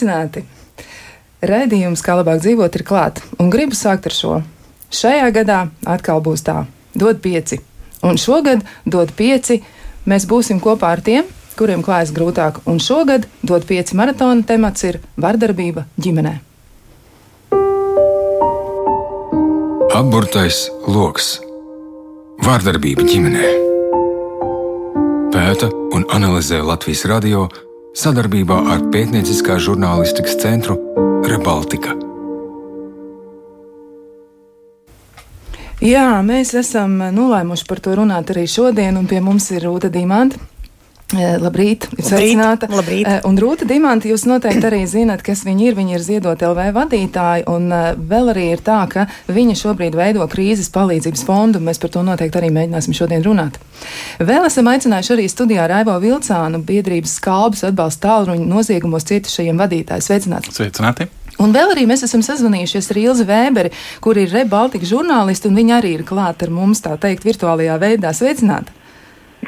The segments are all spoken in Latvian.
Sveicināti! Raidījums, kā labāk dzīvot, ir klāts, un gribu sākt ar šo. Šajā gadā atkal būs tā, dod pieci. Un šogad dod pieci, mēs būsim kopā ar tiem, kuriem klājas grūtāk, un šogad dod pieci maratona temats ir vardarbība ģimenē. Apburtais lokus - vārdarbība ģimenē. Pēta un analizē Latvijas radio sadarbībā ar pētnieciskā žurnālistikas centru Rebaltika. Jā, mēs esam nolēmuši par to runāt arī šodien, un pie mums ir Rūta Dimanta. Eh, labrīt, sveicināta. Labrīt. Eh, un Rūta Dimanta, jūs noteikti arī zinat, kas viņa ir. Viņa ir Ziedot LV vadītāja, un eh, vēl arī ir tā, ka viņa šobrīd veido krīzes palīdzības fondu, un mēs par to noteikti arī mēģināsim šodien runāt. Vēl esam aicinājuši arī studijā Raivo Vilcānu, biedrības skalbas atbalsta tālruņu noziegumos cietušajiem vadītāju. Sveicināti! Sveicināti! Un vēl arī mēs esam sazvanījušies ar Ilzi Vēberi, kur ir Rebaltika žurnālisti, un viņa arī ir klāta ar mums, tā teikt, virtuālajā veidā. Sveicināti!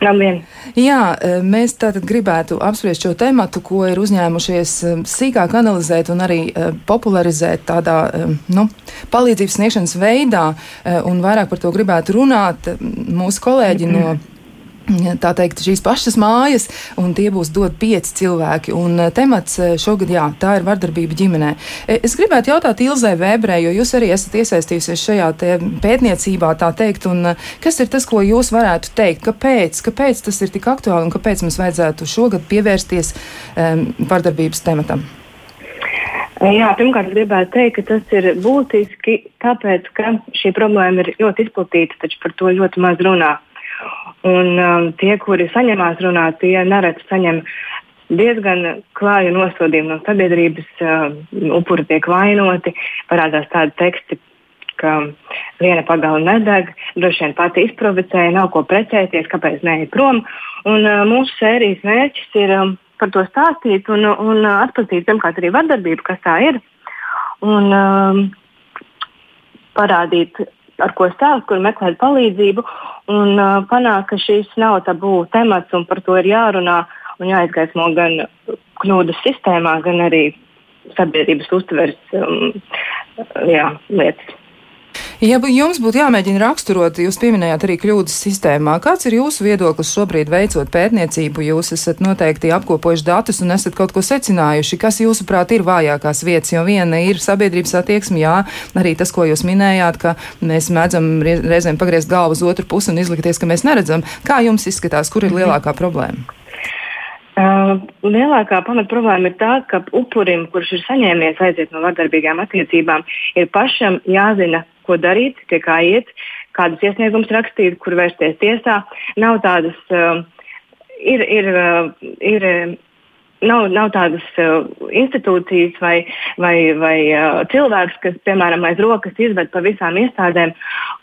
Labdien! Jā, e, mēs tātad gribētu apspriest šo tematu, ko ir uzņēmušies e, sīkāk analizēt un arī e, popularizēt tādā nu, palīdzības sniegšanas veidā, un vairāk par to gribētu runāt mūsu kolēģi mm -hmm. no tā teikt, šīs pašas mājas, un tie būs dot pieci cilvēki. Un eh, temats eh, šogad, jā, tā ir vardarbība ģimenē. Eh, es gribētu jautāt Ilzai Vēbrē, jo jūs arī esat iesaistījusies šajā pētniecībā, tā teikt, un kas ir tas, ko jūs varētu teikt? Kāpēc? Kāpēc tas ir tik aktuāli un kāpēc mums vajadzētu šogad pievērsties um, vardarbības tematam? Jā, pirmkārt, gribētu teikt, ka tas ir būtiski, tāpēc, ka šī problēma ir ļoti izplatīta, taču par to ļoti maz runā. Un um, tie, kuri saņemās runāt, tie nereti saņem diezgan klāju nosodījumu no sabiedrības. Uh, upuri tiek vainoti, parādās tādi teksti, ka viena pagala nedeg, droši vien pati izprovocēja, nav ko precēties, kāpēc neiet prom. Un, uh, mūsu sērijas mērķis ir um, par to stāstīt un, un uh, atpazīt pirmkārt arī vardarbību, kas tā ir. Un, um, parādīt ar ko stāst, kur meklēt palīdzību un uh, panākt, ka šis nav tabū temats un par to ir jārunā un jāizgaismo gan kļūdas sistēmā, gan arī sabiedrības uztveres um, jā, lietas. Ja jums būtu jāmēģina raksturot, jūs pieminējāt arī kļūdas sistēmā. Kāds ir jūsu viedoklis šobrīd veicot pētniecību? Jūs esat noteikti apkopojuši datus un esat kaut ko secinājuši. Kas jūsuprāt ir vājākās vietas? Jo viena ir sabiedrības attieksme, jā, arī tas, ko jūs minējāt, ka mēs mēdzam reizēm pagriezt galvu uz otru pusi un izlikties, ka mēs neredzam. Kā jums izskatās, kur ir mhm. lielākā problēma? Uh, lielākā pamat problēma ir tā, ka upurim, kurš ir saņēmies aiziet no vardarbīgām attiecībām, ir pašam jāzina, ko darīt, pie kā iet, kādus iesniegumus rakstīt, kur vērsties tiesā. Nav tādas, uh, ir, ir, uh, ir, nav, nav tādas uh, institūcijas vai, vai, vai uh, cilvēks, kas, piemēram, aiz rokas izved pa visām iestādēm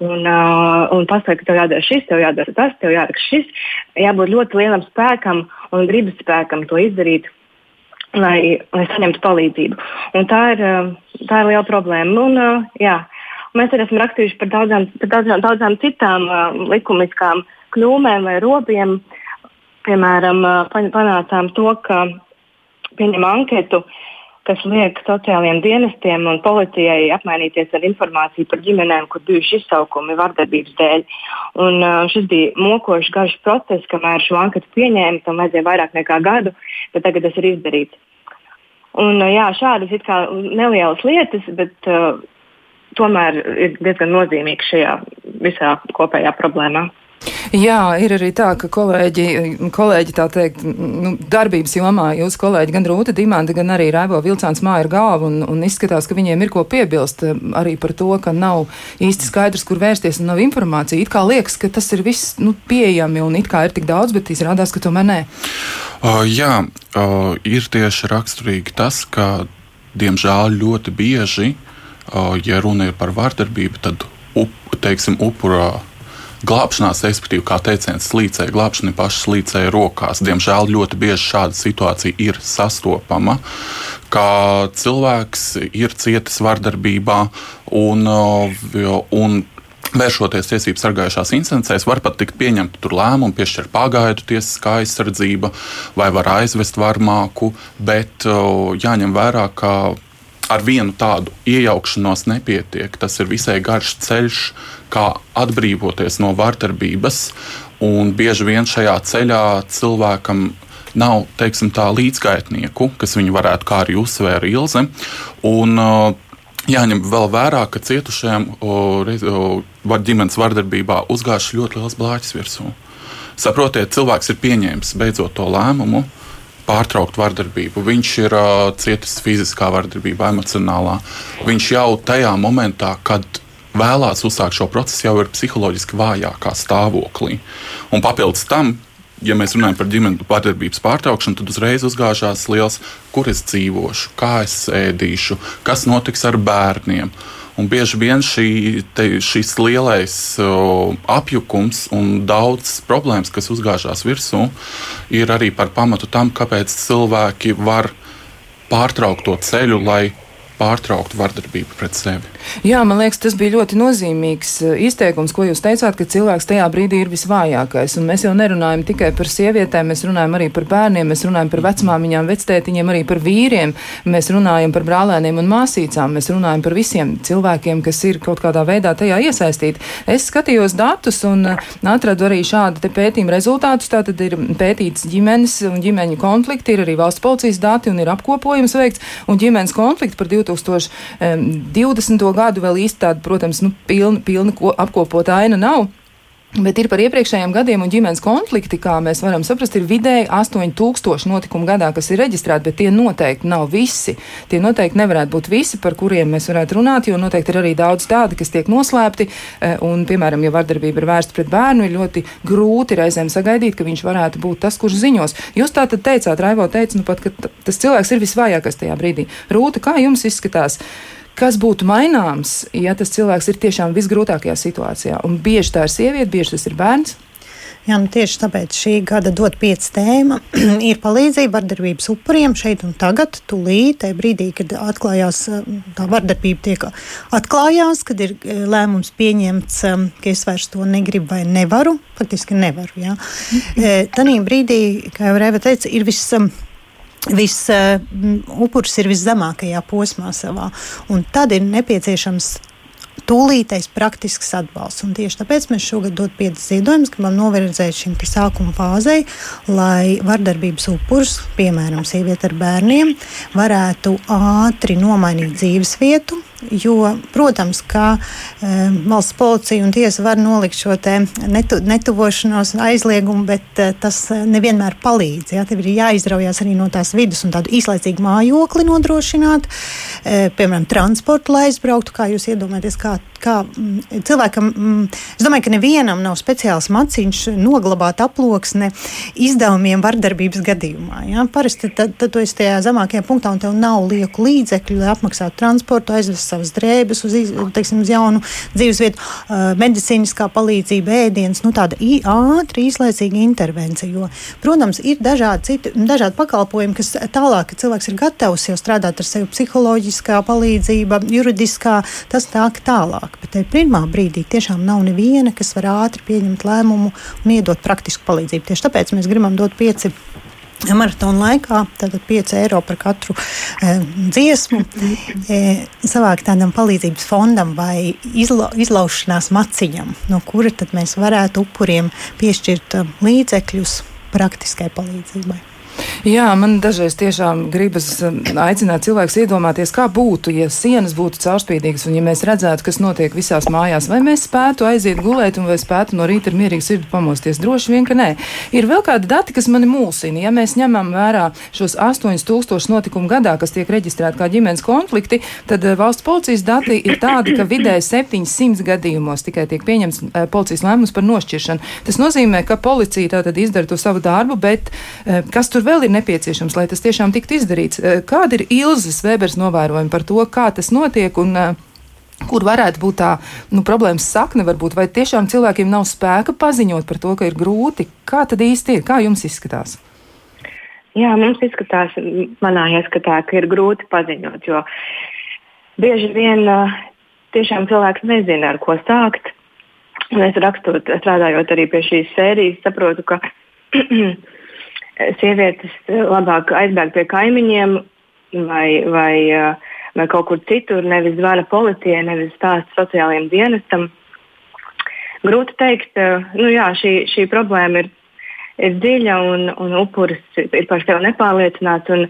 un, uh, un pasaka, ka tev jādara šis, tev jādara tas, tev jādara šis. Jābūt ļoti lielam spēkam un gribas spēkam to izdarīt. Lai, lai saņemtu palīdzību. Un tā ir, tā ir liela problēma. Un, uh, jā, Mēs arī esam rakstījuši par daudzām, par daudzām, daudzām citām uh, likumiskām kļūmēm vai robiem. Piemēram, uh, panācām to, ka pieņem anketu, kas liek sociālajiem dienestiem un policijai apmainīties ar informāciju par ģimenēm, kur bijuši izsaukumi vardarbības dēļ. Un, uh, šis bija mokošs, garš process, kamēr šo anketu pieņēma. Tam vajadzēja vairāk nekā gadu, bet tagad tas ir izdarīts. Un, jā, šādas nelielas lietas, bet uh, tomēr ir diezgan nozīmīgs šajā visā kopējā problēmā. Jā, ir arī tā, ka kolēģi, kolēģi tā teikt, nu, darbības jomā, jūs kolēģi, gan Rūta Dimanta, gan arī Raivo Vilcāns māja ir galva un, un izskatās, ka viņiem ir ko piebilst eh, arī par to, ka nav īsti skaidrs, kur vērsties un nav informācija. It kā liekas, ka tas ir viss nu, pieejami un it kā ir tik daudz, bet izrādās, ka tomēr nē. Uh, jā, uh, ir tieši raksturīgi tas, ka diemžēl ļoti bieži uh, ja runa ir par vardarbību, tad up, teiksim, upura glābšanās, respektīvi, kā teiciens, slīcēja glābšana paša slīcēja rokās. Diemžēl ļoti bieži šāda situācija ir sastopama, ka cilvēks ir cietis vardarbībā un, un vēršoties tiesību sargājušās instancēs, var pat tikt pieņemta lēmuma, piešķirt pagaidu tiesiskā aizsardzība vai var aizvest varmāku, bet jāņem vērā, ka ar vienu tādu iejaukšanos nepietiek. Tas ir visai garš ceļš, kā atbrīvoties no vardarbības, un bieži vien šajā ceļā cilvēkam nav teiksim, tā līdzgaitnieku, kas viņu varētu, kā arī uzsvēra Ilze. Un, Jāņem vēl vērā, ka cietušajiem var ģimenes vardarbībā uzgājuši ļoti liels blāķis virsū. Saprotiet, cilvēks ir pieņēmis beidzot to lēmumu, pārtraukt vardarbību. Viņš ir uh, cietis fiziskā vardarbībā, emocionālā. Viņš jau tajā momentā, kad vēlās uzsākt šo procesu, jau ir psiholoģiski vājākā stāvoklī. Un papildus tam ja mēs runājam par ģimenes vardarbības pārtraukšanu, tad uzreiz uzgāžās liels, kur es dzīvošu, kā es ēdīšu, kas notiks ar bērniem. Un bieži vien šī, te, šis lielais uh, apjukums un daudz problēmas, kas uzgāžās virsū, ir arī par pamatu tam, kāpēc cilvēki var pārtraukt to ceļu, lai pārtraukt vardarbību pret sevi. Jā, man liekas, tas bija ļoti nozīmīgs eh, izteikums, ko jūs teicāt, ka cilvēks tajā brīdī ir visvājākais. Un mēs jau nerunājam tikai par sievietēm, mēs runājam arī par bērniem, mēs runājam par vecmāmiņām, vectētiņiem, arī par vīriem, mēs runājam par brālēniem un māsīcām, mēs runājam par visiem cilvēkiem, kas ir kaut kādā veidā tajā iesaistīti. Es skatījos datus un eh, atradu arī šādu pētījumu rezultātus. Tātad ir pētīts ģimenes un ģimeņu konflikti, ir arī valsts policijas dati un ir apkopojums veikts. Un ģimenes konflikti par 2020 gadu vēl īsti tāda, protams, nu, pilna, pilna apkopota aina nav. Bet ir par iepriekšējiem gadiem un ģimenes konflikti, kā mēs varam saprast, ir vidēji 8000 notikumu gadā, kas ir reģistrēti, bet tie noteikti nav visi. Tie noteikti nevarētu būt visi, par kuriem mēs varētu runāt, jo noteikti ir arī daudz tādi, kas tiek noslēpti. Eh, un, piemēram, ja vardarbība ir vērsta pret bērnu, ir ļoti grūti reizēm sagaidīt, ka viņš varētu būt tas, kurš ziņos. Jūs tā tad teicāt, Raivo teica, nu pat, ka tas cilvēks ir visvājākais tajā brīdī. Rūta, kā jums izskatās? Kas būtu maināms, ja tas cilvēks ir tiešām visgrūtākajā situācijā. Un bieži tā ir sieviete, bieži tas ir bērns. Jā, nu tieši tāpēc šī gada dot pieci tēma ir palīdzība vardarbības upuriem šeit un tagad, tūlīt, tajā brīdī, kad atklājās tā vardarbība tiek atklājās, kad ir e, lēmums pieņemts, ka es vairs to negribu vai nevaru, faktiski nevaru. Jā. E, Tanī brīdī, kā jau Rēva teica, ir viss Viss uh, upuris ir viszemākajā posmā savā, un tad ir nepieciešams tūlītais praktisks atbalsts. Un tieši tāpēc mēs šogad dot piecas ziedojumus, gribam novirzēt šim sākuma fāzei, lai vardarbības upurs, piemēram, sieviete ar bērniem, varētu ātri nomainīt dzīves vietu, Jo, protams, ka e, valsts policija un tiesa var nolikt šo netu, netuvošanos aizliegumu, bet e, tas nevienmēr palīdz. Ja? Tev ir jāizraujās arī no tās vidas un tādu īslaicīgu mājokli nodrošināt, e, piemēram, transportu, lai aizbrauktu. Kā jūs iedomājaties, kā, kā m, cilvēkam, m, es domāju, ka nevienam nav speciāls maciņš noglabāt aploksne izdevumiem vardarbības gadījumā. Ja? Parasti tad, tad tu esi tajā zemākajā punktā un tev nav lieku līdzekļu, lai apmaksātu transportu, aizvest savas drēbes uz, teiksim, uz jaunu dzīvesvietu, medicīniskā palīdzība, ēdienas, nu, tāda ātra, īslaicīga intervencija. Jo, protams, ir dažādi, citi, dažādi pakalpojumi, kas tālāk, ka cilvēks ir gatavs jau strādāt ar sevi psiholoģiskā palīdzība, juridiskā, tas nāk tālāk. Bet tajā pirmā brīdī tiešām nav neviena, kas var ātri pieņemt lēmumu un iedot praktisku palīdzību. Tieši tāpēc mēs gribam dot pieci maratona laikā, tātad 5 eiro par katru e, dziesmu, e, savākt tādam palīdzības fondam vai izla, izlaušanās maciņam, no kura tad mēs varētu upuriem piešķirt eh, līdzekļus praktiskai palīdzībai. Jā, man dažreiz tiešām gribas um, aicināt cilvēkus iedomāties, kā būtu, ja sienas būtu caurspīdīgas un ja mēs redzētu, kas notiek visās mājās. Vai mēs spētu aiziet gulēt un vai spētu no rīta ar mierīgu sirdi pamosties? Droši vien, ka nē. Ir vēl kādi dati, kas mani mulsina. Ja mēs ņemam vērā šos 8000 notikumu gadā, kas tiek reģistrēti kā ģimenes konflikti, tad uh, valsts policijas dati ir tādi, ka vidēji 700 gadījumos tikai tiek pieņemts uh, policijas lēmums par nošķiršanu. Tas nozīmē, ka policija tātad izdara to savu darbu, bet kas tur vēl ir nepieciešams, lai tas tiešām tiktu izdarīts? Eh, kāda ir Ilzas Vēbers novērojuma par to, kā tas notiek un eh, kur varētu būt tā nu, problēmas sakne, varbūt, vai tiešām cilvēkiem nav spēka paziņot par to, ka ir grūti? Kā tad īsti ir? Kā jums izskatās? Jā, mums izskatās, manā ieskatā, ka ir grūti paziņot, jo bieži vien uh, tiešām cilvēks nezina, ar ko sākt. Un es rakstot, strādājot arī pie šīs sērijas, saprotu, ka sievietes labāk aizbēg pie kaimiņiem vai, vai, vai kaut kur citur, nevis zvana policijai, nevis stāsta sociālajiem dienestam. Grūti teikt, nu jā, šī, šī problēma ir, ir dziļa un, un upuris ir par sevi nepārliecināts. Un,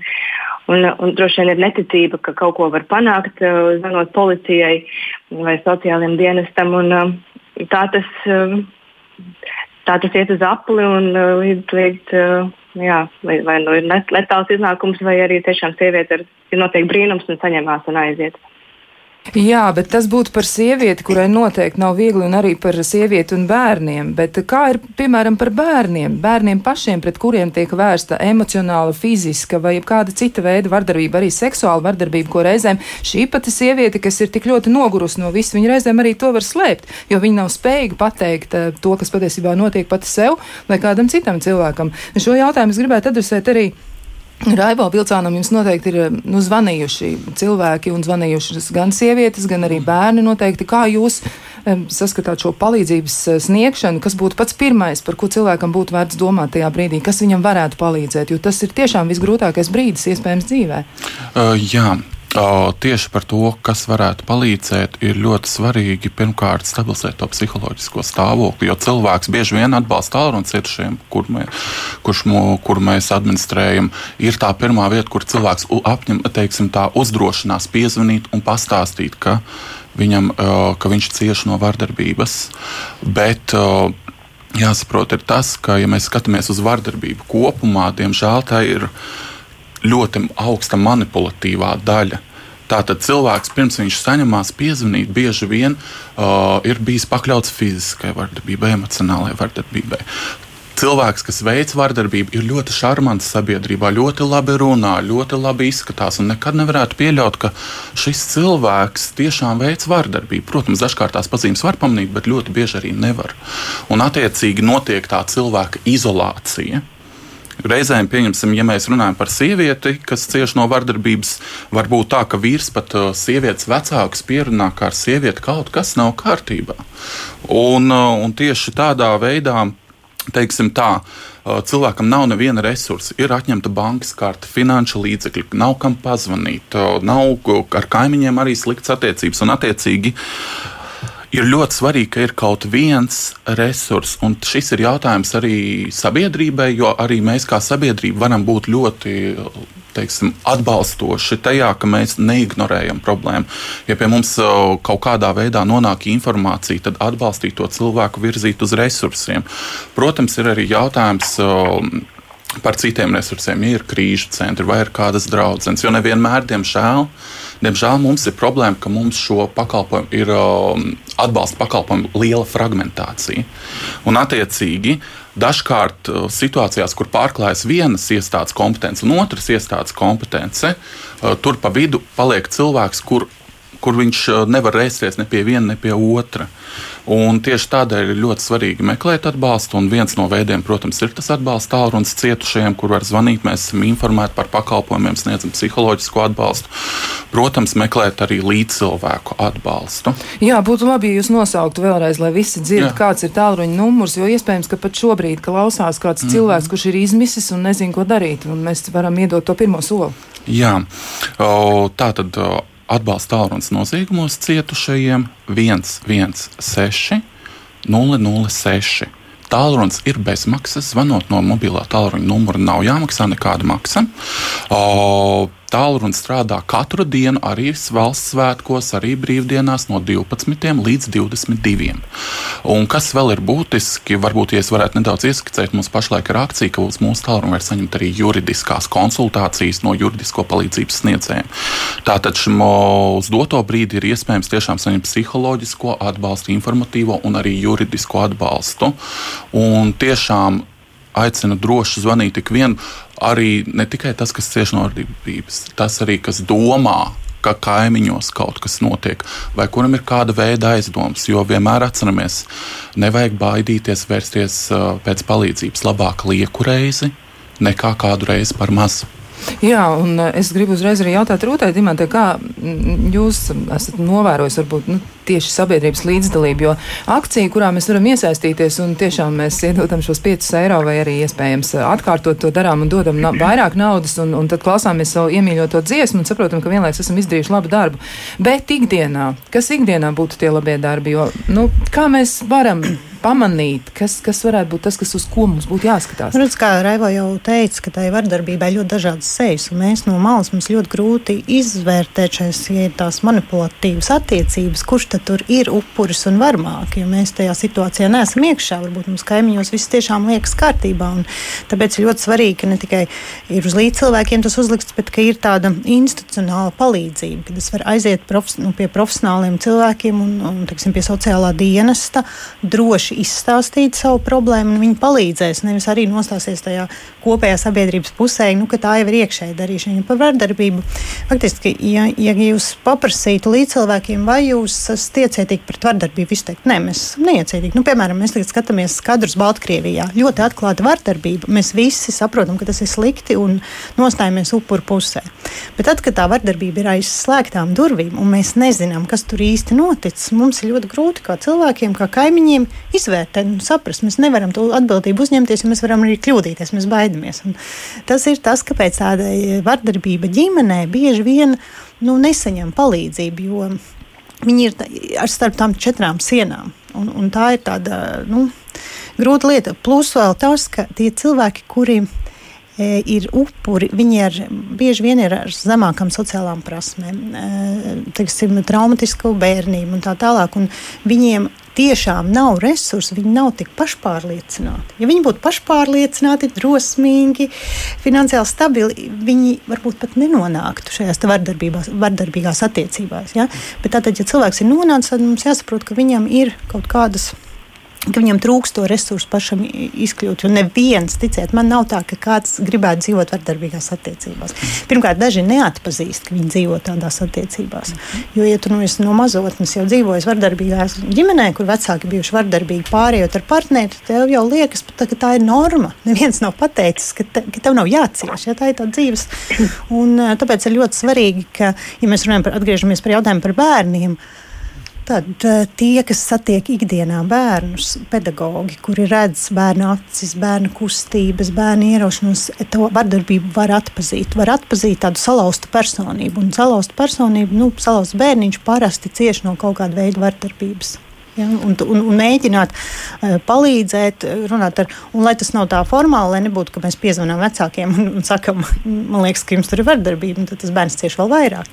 un, un droši vien ir neticība, ka kaut ko var panākt, zvanot policijai vai sociālajiem dienestam. Un, tā tas, tā tas iet uz apli un līdz, līdz jā, vai, vai nu ir letāls iznākums, vai arī tiešām sieviete ir notiek brīnums un saņemās un aiziet. Jā, bet tas būtu par sievieti, kurai noteikti nav viegli, un arī par sievieti un bērniem. Bet kā ir, piemēram, par bērniem? Bērniem pašiem, pret kuriem tiek vērsta emocionāla, fiziska vai kāda cita veida vardarbība, arī seksuāla vardarbība, ko reizēm šī pati sieviete, kas ir tik ļoti nogurusi no visu, viņa reizēm arī to var slēpt, jo viņa nav spējīga pateikt uh, to, kas patiesībā notiek pati sev vai kādam citam cilvēkam. Un šo jautājumu es gribētu adresēt arī Raivo vilcānam jums noteikti ir nu, zvanījuši cilvēki un zvanījušas gan sievietes, gan arī bērni noteikti. Kā jūs um, saskatāt šo palīdzības eh, sniegšanu, kas būtu pats pirmais, par ko cilvēkam būtu vērts domāt tajā brīdī, kas viņam varētu palīdzēt, jo tas ir tiešām visgrūtākais brīdis iespējams dzīvē? Uh, jā. Tieši par to, kas varētu palīdzēt, ir ļoti svarīgi pirmkārt stabilizēt to psiholoģisko stāvokli. Jo cilvēks bieži vien atbalsta tālruņa cietušiem, kur, mē, kurš, kur mēs administrējam, ir tā pirmā vieta, kur cilvēks apņem, teiksim, tā uzdrošinās piezvanīt un pastāstīt, ka, viņam, ka viņš cieš no vardarbības. Bet, Jāsaprot, ir tas, ka, ja mēs skatāmies uz vardarbību kopumā, diemžēl tā ir ļoti augsta manipulatīvā daļa. Tātad cilvēks pirms viņš saņemās piezvanīt, bieži vien uh, ir bijis pakļauts fiziskai vardarbībai, emocionālai vardarbībai. Cilvēks, kas veic vardarbību, ir ļoti šarmants sabiedrībā, ļoti labi runā, ļoti labi izskatās. Nekad nevarētu pieļaut, ka šis cilvēks tiešām veic vardarbību. Protams, dažkārt tās pazīmes var pamanīt, bet ļoti bieži arī nevar. Un attiecīgi notiek tā cilvēka izolācija. Reizēm, pieņemsim, ja mēs runājam par sievieti, kas cieši no vardarbības, var būt tā, ka vīrs pat uh, sievietes vecāks pierunā, ka ar sievieti kaut kas nav kārtībā. Un, uh, un tieši tādā veidā, teiksim tā, uh, cilvēkam nav neviena resursa, ir atņemta bankas karte, finanšu līdzekļi, nav kam pazvanīt, nav ar kaimiņiem arī slikts attiecības un attiecīgi ir ļoti svarīgi, ka ir kaut viens resurs, un šis ir jautājums arī sabiedrībai, jo arī mēs kā sabiedrība varam būt ļoti teiksim, atbalstoši tajā, ka mēs neignorējam problēmu. Ja pie mums kaut kādā veidā nonāk informācija, tad atbalstīt to cilvēku virzīt uz resursiem. Protams, ir arī jautājums par citiem resursiem, ja ir krīžu centri vai ir kādas draudzenes. Jo nevienmēr, diemžēl, diemžēl mums ir problēma, ka mums šo pakalpojumu ir um, atbalsta pakalpojumu liela fragmentācija. Un, attiecīgi, dažkārt uh, situācijās, kur pārklājas vienas iestādes kompetence un otras iestādes kompetence, uh, tur pa vidu paliek cilvēks, kur kur viņš uh, nevar rēsties ne pie viena, ne pie otra. Un tieši tādēļ ir ļoti svarīgi meklēt atbalstu. Un viens no veidiem, protams, ir tas atbalsts tālrunis cietušajiem, kur var zvanīt. Mēs esam informēti par pakalpojumiem, sniedzam psiholoģisko atbalstu. Protams, meklēt arī līdzcilvēku atbalstu. Jā, būtu labi, ja jūs nosauktu vēlreiz, lai visi dzird, Jā. kāds ir tālruņa numurs. Jo iespējams, ka pat šobrīd klausās kāds mm. cilvēks, kurš ir izmisis un nezina, ko darīt. Un mēs varam iedot to pirmo soli. Jā, tā tad atbalsta tālrunis noziegumos cietušajiem 116 006. Tālrunis ir bezmaksas. Zvanot no mobilā tālruņa numura nav jāmaksā nekāda maksa. O, Tālrunis strādā katru dienu, arī valsts svētkos, arī brīvdienās no 12 līdz 22. Un kas vēl ir būtiski, varbūt, ja es varētu nedaudz ieskicēt, mums pašlaik ir akcija, ka uz mūsu tālruni var saņemt arī juridiskās konsultācijas no juridisko palīdzības sniedzējiem. Tātad uz doto brīdi ir iespējams tiešām saņemt psiholoģisko atbalstu, informatīvo un arī juridisko atbalstu. Un tiešām aicinu droši zvanīt ik vienu. Arī ne tikai tas, kas cieš no vardarbības, tas arī, kas domā, ka kaimiņos kaut kas notiek, vai kuram ir kāda veida aizdoms. Jo vienmēr atceramies, nevajag baidīties vērsties uh, pēc palīdzības. Labāk lieku reizi nekā kādu reizi par mazu. Jā, un es gribu uzreiz arī jautāt Rūtai Dimantē, kā jūs esat novērojis varbūt nu, tieši sabiedrības līdzdalību, jo akcija, kurā mēs varam iesaistīties un tiešām mēs iedodam šos 5 eiro vai arī iespējams atkārtot to darām un dodam na vairāk naudas un, un tad klausāmies savu iemīļoto dziesmu un saprotam, ka vienlaiks esam izdarījuši labu darbu. Bet ikdienā, kas ikdienā būtu tie labie darbi, jo, nu, kā mēs varam pamanīt, kas, kas varētu būt tas, kas uz ko mums būtu jāskatās? Redz, kā Raivo jau teica, ka tai vardarbībai ļoti dažādas sejas, un mēs no malas mums ļoti grūti izvērtēt šīs ja tās manipulatīvas attiecības, kurš tad tur ir upuris un varmāk, jo mēs tajā situācijā neesam iekšā, varbūt mums kaimiņos viss tiešām liekas kārtībā, un tāpēc ir ļoti svarīgi, ka ne tikai ir uz līdz cilvēkiem tas uzlikts, bet ka ir tāda institucionāla palīdzība, kad es varu aiziet profes, nu, pie profesionāliem cilvēkiem un, un teiksim, pie sociālā dienesta droši droši izstāstīt savu problēmu, un viņi palīdzēs. Nevis arī nostāsies tajā kopējā sabiedrības pusē, nu, ka tā jau ir iekšēja darīšana par vardarbību. Faktiski, ja, ja jūs paprasītu līdz cilvēkiem, vai jūs esat iecietīgi pret vardarbību, viņi teikt, nē, mēs esam neiecietīgi. Nu, piemēram, mēs tagad skatāmies kadrus Baltkrievijā. Ļoti atklāta vardarbība. Mēs visi saprotam, ka tas ir slikti un nostājamies upuru pusē. Bet tad, kad tā vardarbība ir aiz slēgtām durvīm un mēs nezinām, kas tur īsti noticis, mums ir ļoti grūti kā cilvēkiem, kā kaimiņiem izvērtēt un saprast. Mēs nevaram to atbildību uzņemties, jo mēs varam arī kļūdīties, mēs baidamies. Un tas ir tas, kāpēc tāda vardarbība ģimenē bieži vien nu, nesaņem palīdzību, jo viņi ir ar starp tām četrām sienām. Un, un tā ir tāda nu, grūta lieta. Plus vēl tas, ka tie cilvēki, kuriem e, ir upuri, viņi ir bieži vien ir ar zemākām sociālām prasmēm, e, teiksim, traumatisku bērnību un tā tālāk. Un viņiem tiešām nav resursi, viņi nav tik pašpārliecināti. Ja viņi būtu pašpārliecināti, drosmīgi, finansiāli stabili, viņi varbūt pat nenonāktu šajās vardarbīgās attiecībās. Ja? Bet tātad, ja cilvēks ir nonācis, tad mums jāsaprot, ka viņam ir kaut kādas ka viņam trūkst to resursu pašam izkļūt. Un neviens, ticiet, man nav tā, ka kāds gribētu dzīvot vardarbīgās attiecībās. Pirmkārt, daži neatpazīst, ka viņi dzīvo tādās attiecībās. Jo, ja tu nu, no mazotnes jau dzīvojies vardarbīgās ģimenē, kur vecāki bijuši vardarbīgi pārējot ar partneri, tev jau liekas, ka tā ir norma. Neviens nav pateicis, ka, te, ka tev nav jācieš. Ja, tā ir tā dzīves. Un, tāpēc ir ļoti svarīgi, ka, ja mēs runājam par, atgriežamies pie jautājuma par bērniem, Tad eh, tie, kas satiek ikdienā bērnus, pedagogi, kuri redz bērnu acis, bērnu kustības, bērnu ierošanos, to vardarbību var atpazīt. Var atpazīt tādu salauztu personību. Un salauztu personību, nu, salauzts bērniņš parasti cieš no kaut kāda veida vardarbības. Ja, un, un, un mēģināt uh, palīdzēt, runāt ar, un lai tas nav tā formāli, lai nebūtu, ka mēs piezvanām vecākiem un, un sakam, man liekas, ka jums tur ir vardarbība, tad tas bērns cieši vēl vairāk.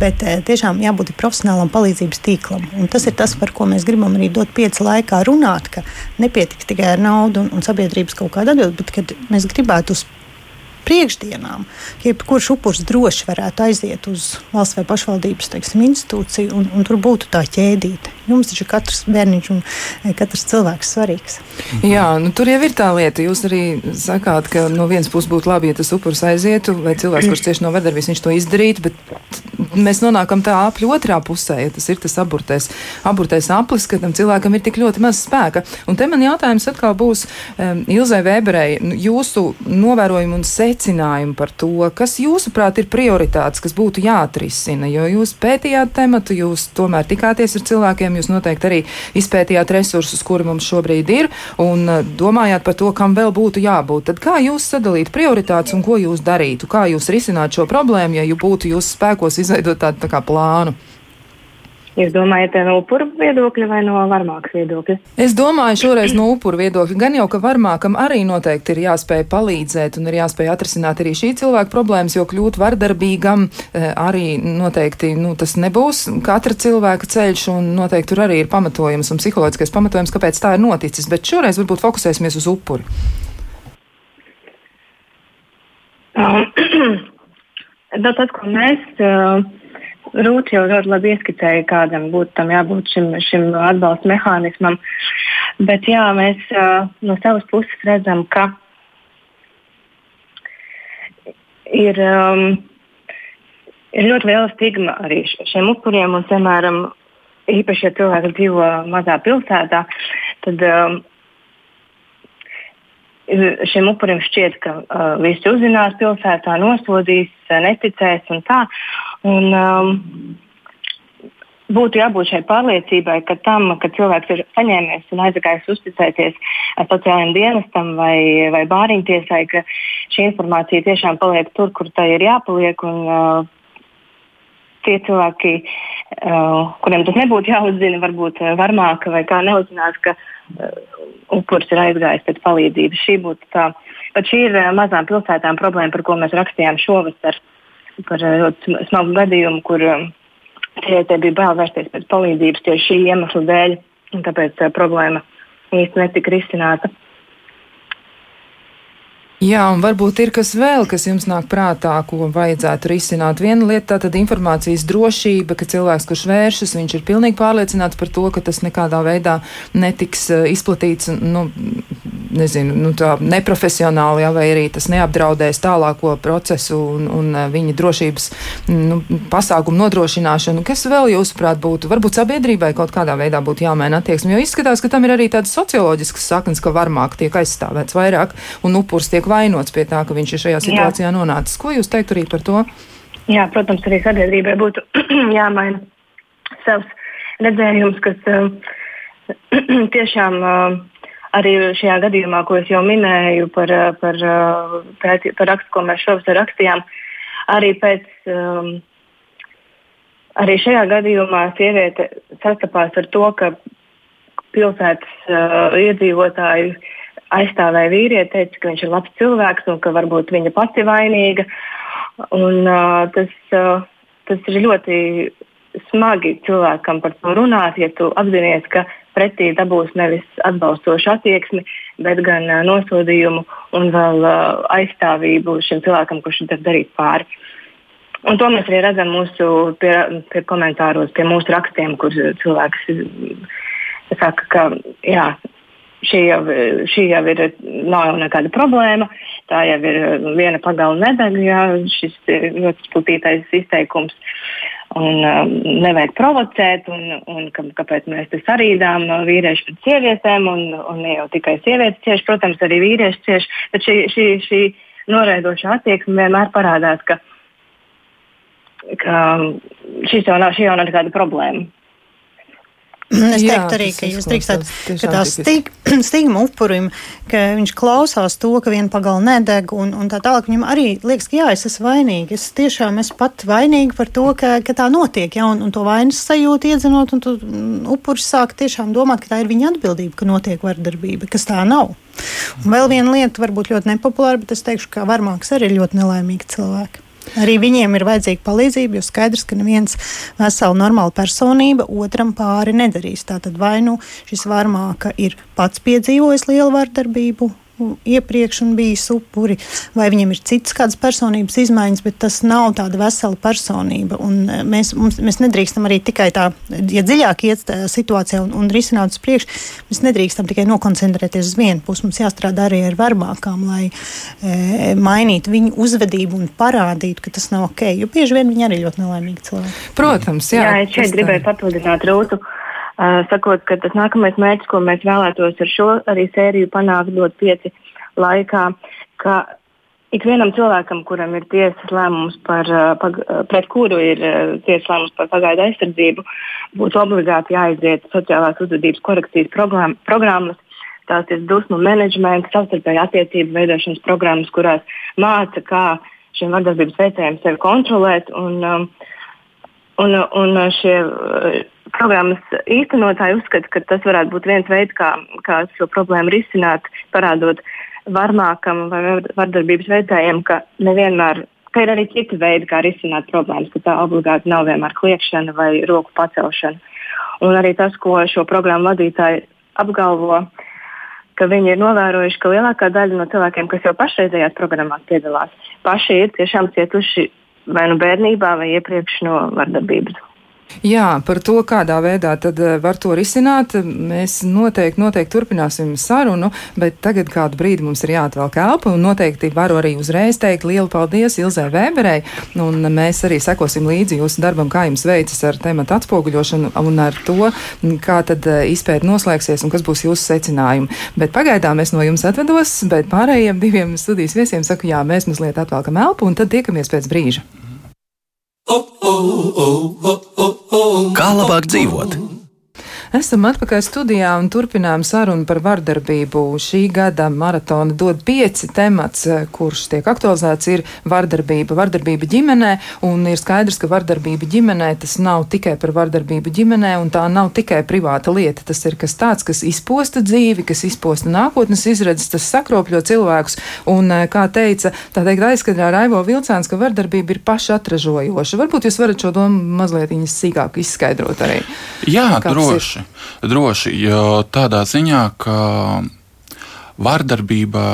Bet uh, tiešām jābūt profesionālam palīdzības tīklam. Un tas ir tas, par ko mēs gribam arī dot pieci laikā runāt, ka nepietiks tikai ar naudu un, un sabiedrības kaut kādu atbildi, bet mēs gribētu uz priekšdienām, jebkurš upuris droši varētu aiziet uz valsts vai pašvaldības teiksim, institūciju, un, un tur būtu tā ķēdīte. Jums taču katrs bērniņš un e, katrs cilvēks svarīgs. Jā, nu, tur jau ir tā lieta. Jūs arī sakāt, ka no vienas puses būtu labi, ja tas upuris aizietu, vai cilvēks, kurš tieši no vardarbības, viņš to izdarītu, bet mēs nonākam tā apļu otrā pusē, ja tas ir tas aburtais, aburtais aplis, ka tam cilvēkam ir tik ļoti maz spēka. Un te man jautājums atkal būs um, Ilzai Vēberei, jūsu novērojumu un secinājumu secinājumu par to, kas jūsuprāt ir prioritātes, kas būtu jāatrisina. Jo jūs pētījāt tematu, jūs tomēr tikāties ar cilvēkiem, jūs noteikti arī izpētījāt resursus, kuri mums šobrīd ir, un uh, domājāt par to, kam vēl būtu jābūt. Tad kā jūs sadalītu prioritātes un ko jūs darītu? Kā jūs risinātu šo problēmu, ja būtu jūsu spēkos izveidot tādu tā kā plānu? Jūs domājat no upuru viedokļa vai no varmākas viedokļa? Es domāju šoreiz no upuru viedokļa. Gan jau, ka varmākam arī noteikti ir jāspēj palīdzēt un ir jāspēj atrisināt arī šī cilvēka problēmas, jo kļūt vardarbīgam eh, arī noteikti nu, tas nebūs katra cilvēka ceļš un noteikti tur arī ir pamatojums un psiholoģiskais pamatojums, kāpēc tā ir noticis. Bet šoreiz varbūt fokusēsimies uz upuri. Nu, tad, ko mēs uh, Rūta jau ļoti labi ieskicēja, kādam būtu tam jābūt šim, šim atbalsta mehānismam. Bet jā, mēs uh, no savas puses redzam, ka ir, um, ir ļoti liela stigma arī šiem upuriem. Un, piemēram, īpaši, ja cilvēks dzīvo mazā pilsētā, tad um, šim upurim šķiet, ka uh, visi uzzinās pilsētā, nosodīs, neticēs un tā. Un, um, būtu jābūt šai pārliecībai, ka tam, ka cilvēks ir saņēmies un aizgājis uzticēties sociālajiem dienestam vai, vai bāriņtiesai, ka šī informācija tiešām paliek tur, kur tai ir jāpaliek. Un, uh, tie cilvēki, uh, kuriem tas nebūtu jāuzzina, varbūt uh, varmāk vai kā neuzzinās, ka uh, upuris ir aizgājis pēc palīdzības. Šī tā, šī ir uh, mazām pilsētām problēma, par ko mēs rakstījām šovasar, par uh, ļoti smagu gadījumu, kur uh, Sievietei bija bail vērsties pēc palīdzības tieši šī iemesla dēļ, un tāpēc uh, problēma īsti netika risināta. Jā, un varbūt ir kas vēl, kas jums nāk prātā, ko vajadzētu risināt. Viena lieta tā tad informācijas drošība, ka cilvēks, kurš vēršas, viņš ir pilnīgi pārliecināts par to, ka tas nekādā veidā netiks uh, izplatīts, nu, nezinu, nu, tā neprofesionāli, jā, vai arī tas neapdraudēs tālāko procesu un, un uh, viņa drošības nu, pasākumu nodrošināšanu. Kas vēl, jūsuprāt, būtu? Varbūt sabiedrībai kaut kādā veidā būtu jāmaina attieksme, jo izskatās, ka tam ir arī tādas socioloģiskas saknes, ka varmāk tiek aizstāvēts vairāk un upurs tiek vainots pie tā, ka viņš ir šajā situācijā Jā. nonācis. Ko jūs teiktu arī par to? Jā, protams, arī sabiedrībai būtu jāmaina savs redzējums, kas uh, tiešām uh, arī šajā gadījumā, ko es jau minēju par, uh, par, pēc, par rakstu, ko mēs šovasar rakstījām, arī pēc. Arī šajā gadījumā sieviete sastapās ar to, ka pilsētas uh, iedzīvotāji uh, aizstāvēja vīrieti, teica, ka viņš ir labs cilvēks un ka varbūt viņa pati vainīga. Un, uh, tas, uh, tas ir ļoti smagi cilvēkam par to runāt, ja tu apzinājies, ka pretī dabūs nevis atbalstošu attieksmi, bet gan uh, nosodījumu un vēl uh, aizstāvību šim cilvēkam, kurš ir darīt pāri. Un to mēs arī redzam mūsu pie, pie komentāros, pie mūsu rakstiem, kur cilvēks saka, ka jā, šī jau, šī jau ir, nav jau nekāda problēma. Tā jau ir viena pagala nedēļa, jā, šis ļoti spilgtītais izteikums. Un um, nevajag provocēt, un, un ka, kāpēc mēs te sarīdām vīrieši pret sievietēm, un, un ne jau tikai sievietes cieši, protams, arī vīrieši cieši. Bet šī, šī, šī noraidošā attieksme vienmēr parādās, ka, ka šis jau nav, šī jau nav nekāda problēma. Es jā, teiktu arī, ka jūs drīkstat, ka tā stig, stigma upurim, ka viņš klausās to, ka viena pagala nedeg un, un tā tālāk. Viņam arī liekas, ka jā, es esmu vainīga. Es tiešām esmu pat vainīga par to, ka, ka tā notiek. Ja, un, un to vainas sajūtu iedzenot, un tu mm, upuris sāk tiešām domāt, ka tā ir viņa atbildība, ka notiek vardarbība, kas tā nav. Un vēl viena lieta, varbūt ļoti nepopulāra, bet es teikšu, ka varmāks arī ir ļoti nelaimīgi cilvēki. Arī viņiem ir vajadzīga palīdzība, jo skaidrs, ka neviens vesela normāla personība otram pāri nedarīs. Tātad vai nu šis varmāka ir pats piedzīvojis lielu vardarbību, iepriekš un bijis upuri, vai viņam ir citas kādas personības izmaiņas, bet tas nav tāda vesela personība. Un e, mēs, mums, mēs nedrīkstam arī tikai tā, ja dziļāk iet situācijā un, un risināt uz priekšu, mēs nedrīkstam tikai nokoncentrēties uz vienu pusi. Mums jāstrādā arī ar varmākām, lai e, mainītu viņu uzvedību un parādītu, ka tas nav ok. Jo bieži vien viņi arī ļoti nelaimīgi cilvēki. Protams, jā. Jā, es šeit gribēju papildināt Rūtu. Uh, sakot, ka tas nākamais mērķis, ko mēs vēlētos ar šo arī sēriju panākt, dot pieci laikā, ka ikvienam cilvēkam, kuram ir tiesas lēmums par, pag, pret kuru ir tiesas lēmums par pagaidu aizsardzību, būtu obligāti jāiziet sociālās uzvedības korekcijas program, programmas. Tās ir dusmu menedžmenta, savstarpēju attiecību veidošanas programmas, kurās māca, kā šiem vardarbības veicējiem sevi kontrolēt. Un, um, un, un šie programmas īstenotāji uzskata, ka tas varētu būt viens veids, kā, kā šo problēmu risināt, parādot varmākam vai vardarbības veicējiem, ka nevienmēr, ka ir arī citi veidi, kā risināt problēmas, ka tā obligāti nav vienmēr kliekšana vai roku pacelšana. Un arī tas, ko šo programmu vadītāji apgalvo, ka viņi ir novērojuši, ka lielākā daļa no cilvēkiem, kas jau pašreizējās programmās piedalās, paši ir tiešām cietuši vai nu bērnībā, vai iepriekš no vardarbības. Jā, par to, kādā veidā tad eh, var to risināt, mēs noteikti, noteikti turpināsim sarunu, bet tagad kādu brīdi mums ir jāatvelk elpa, un noteikti varu arī uzreiz teikt lielu paldies Ilzai Vēberei, un mēs arī sekosim līdzi jūsu darbam, kā jums veicas ar tematu atspoguļošanu un ar to, kā tad eh, izpēta noslēgsies un kas būs jūsu secinājumi. Bet pagaidām es no jums atvedos, bet pārējiem diviem studijas viesiem saku, jā, mēs mazliet atvelkam elpu, un tad tiekamies pēc brīža. Kā labāk dzīvot? Esam atpakaļ studijā un turpinām sarunu par vardarbību. Šī gada maratona dod pieci temats, eh, kurš tiek aktualizēts, ir vardarbība. Vardarbība ģimenē, un ir skaidrs, ka vardarbība ģimenē tas nav tikai par vardarbību ģimenē, un tā nav tikai privāta lieta. Tas ir kas tāds, kas izposta dzīvi, kas izposta nākotnes izredzes, tas sakropļo cilvēkus. Un, eh, kā teica, tā teikt, aizkadrā Raivo Vilcāns, ka vardarbība ir pašatražojoša. Varbūt jūs varat šo domu mazliet sīkāk izskaidrot arī. Jā, droši droši, tādā ziņā, ka vardarbība,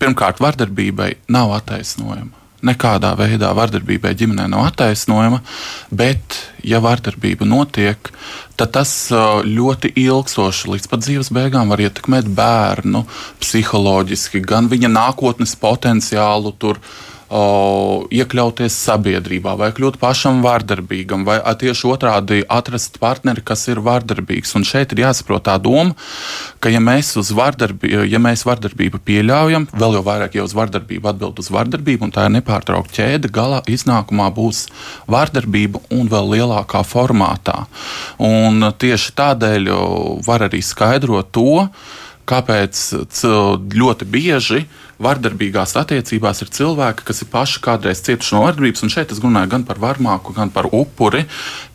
pirmkārt, vardarbībai nav attaisnojama. Nekādā veidā vardarbībai ģimenē nav attaisnojama, bet, ja vardarbība notiek, tad tas ļoti ilgstoši līdz pat dzīves beigām var ietekmēt bērnu psiholoģiski, gan viņa nākotnes potenciālu tur o, iekļauties sabiedrībā, vai kļūt pašam vārdarbīgam, vai tieši otrādi atrast partneri, kas ir vārdarbīgs. Un šeit ir jāsaprot tā doma, ka ja mēs, vardarbību, ja mēs vardarbību pieļaujam, vēl jau vairāk jau uz vardarbību atbild uz vardarbību, un tā ir nepārtraukta ķēde, galā iznākumā būs vārdarbība un vēl lielākā formātā. Un tieši tādēļ var arī skaidrot to, kāpēc ļoti bieži vardarbīgās attiecībās ir cilvēki, kas ir paši kādreiz cietuši no vardarbības. Un šeit es runāju gan par varmāku, gan par upuri.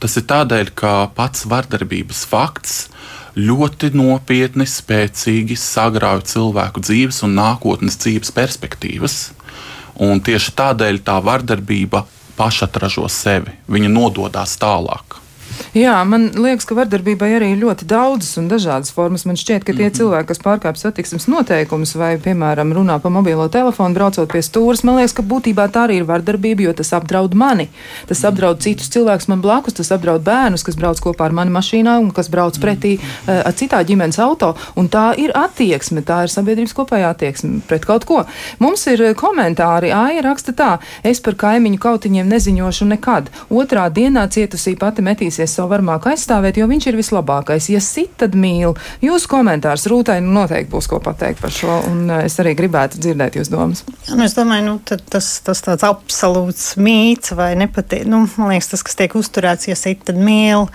Tas ir tādēļ, ka pats vardarbības fakts ļoti nopietni, spēcīgi sagrauj cilvēku dzīves un nākotnes dzīves perspektīvas. Un tieši tādēļ tā vardarbība pašatražo sevi, viņa nododas tālāk. Jā, man liekas, ka vardarbībai arī ir ļoti daudzas un dažādas formas. Man šķiet, ka tie mm -hmm. cilvēki, kas pārkāpj satiksmes noteikumus vai, piemēram, runā pa mobilo telefonu, braucot pie stūres, man liekas, ka būtībā tā arī ir vardarbība, jo tas apdraud mani. Tas apdraud mm -hmm. citus cilvēkus man blakus, tas apdraud bērnus, kas brauc kopā ar mani mašīnā un kas brauc pretī uh, ar citā ģimenes auto. Un tā ir attieksme, tā ir sabiedrības kopējā attieksme pret kaut ko. Mums ir eh, komentāri, Aija raksta tā, es par kaimiņu kautiņiem neziņošu nekad. Otrā dienā cietusī pati metīsies savu varmāku aizstāvēt, jo viņš ir vislabākais. Ja sit, tad mīl. Jūsu komentārs Rūtai nu, noteikti būs ko pateikt par šo, un eh, es arī gribētu dzirdēt jūs domas. Jā, nu es domāju, nu, tas, tas tāds absolūts mīts vai nepatīk. Nu, man liekas, tas, kas tiek uzturēts, ja sit, tad mīl.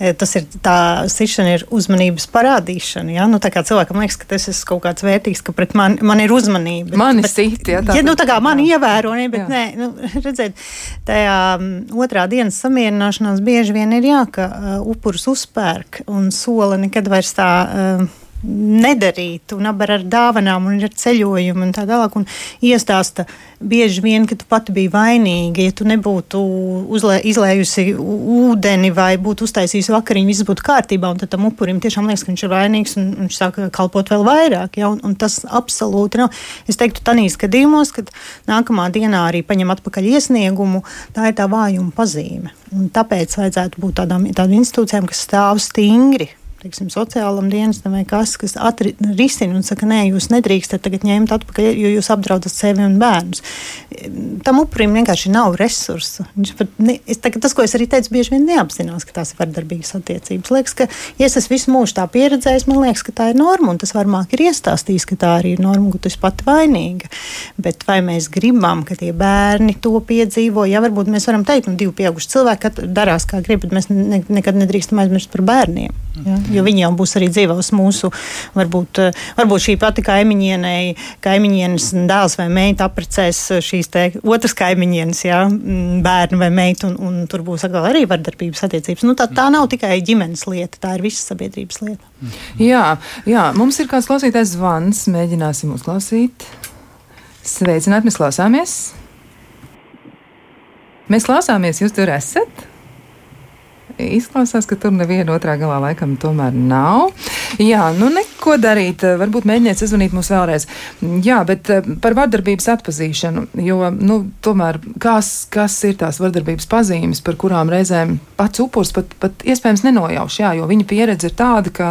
E, tas ir tā sišana, ir uzmanības parādīšana. Ja? Nu, tā kā cilvēkam liekas, ka tas ir kaut kāds vērtīgs, ka pret mani man ir uzmanība. Mani sit, ja tā. Ja, nu, tā kā mani ievēro, ne, bet jā. nē, nu, redziet, tajā otrā dienas samierināšanās bieži vien ir jā, ka uh, upurus uzpērk un sola nekad vairs tā. Uh, nedarīt, un abar ar dāvanām, un ar ceļojumu, un tā tālāk. Un iestāsta bieži vien, ka tu pati biji vainīga, ja tu nebūtu uzlē, izlējusi ūdeni vai būtu uztaisījusi vakariņu, viss būtu kārtībā, un tad tam upurim tiešām liekas, ka viņš ir vainīgs, un viņš sāk kalpot vēl vairāk, ja, un, un tas absolūti nav. Es teiktu, tanīs gadījumos, kad nākamā dienā arī paņem atpakaļ iesniegumu, tā ir tā vājuma pazīme. Un tāpēc vajadzētu būt tādām, tādām institūcijām, kas stāv stingri teiksim, sociālam dienestam vai kas, kas risina un saka, nē, jūs nedrīkstat tagad ņemt atpakaļ, jo jūs apdraudat sevi un bērnus. Tam upurim vienkārši nav resursu. Ne, es, tā, tas, ko es arī teicu, bieži vien neapzinās, ka tās ir vardarbīgas attiecības. Liekas, ka, ja es esmu visu mūžu tā pieredzējis, man liekas, ka tā ir norma, un tas varmāk ir iestāstījis, ka tā arī ir norma, ka tu esi pati vainīga. Bet vai mēs gribam, ka tie bērni to piedzīvo? Jā, varbūt mēs varam teikt, nu, divi pieauguši cilvēki darās kā grib, bet mēs ne, nekad nedrīkstam aizmirst par bērniem. Ja? jo viņi jau būs arī dzīvos mūsu, varbūt, eh, varbūt šī pati kaimiņienei, kaimiņienes dēls vai meita apprecēs šīs te otras kaimiņienes, jā, bērnu vai meitu, un, un tur būs atkal arī vardarbības attiecības. Nu, tā, tā nav tikai ģimenes lieta, tā ir visas sabiedrības lieta. Jā, jā, mums ir kāds klausītājs zvans, mēģināsim uzklausīt. Sveicināt, mēs klausāmies! Mēs klausāmies, jūs tur esat? Izklausās, ka tur neviena otrā galā laikam tomēr nav. Jā, nu neko Ko darīt? Varbūt mēģiniet sazvanīt mums vēlreiz. Jā, bet par vardarbības atpazīšanu, jo, nu, tomēr, kas, kas ir tās vardarbības pazīmes, par kurām reizēm pats upurs pat, pat iespējams nenojauš, jā, jo viņa pieredze ir tāda, ka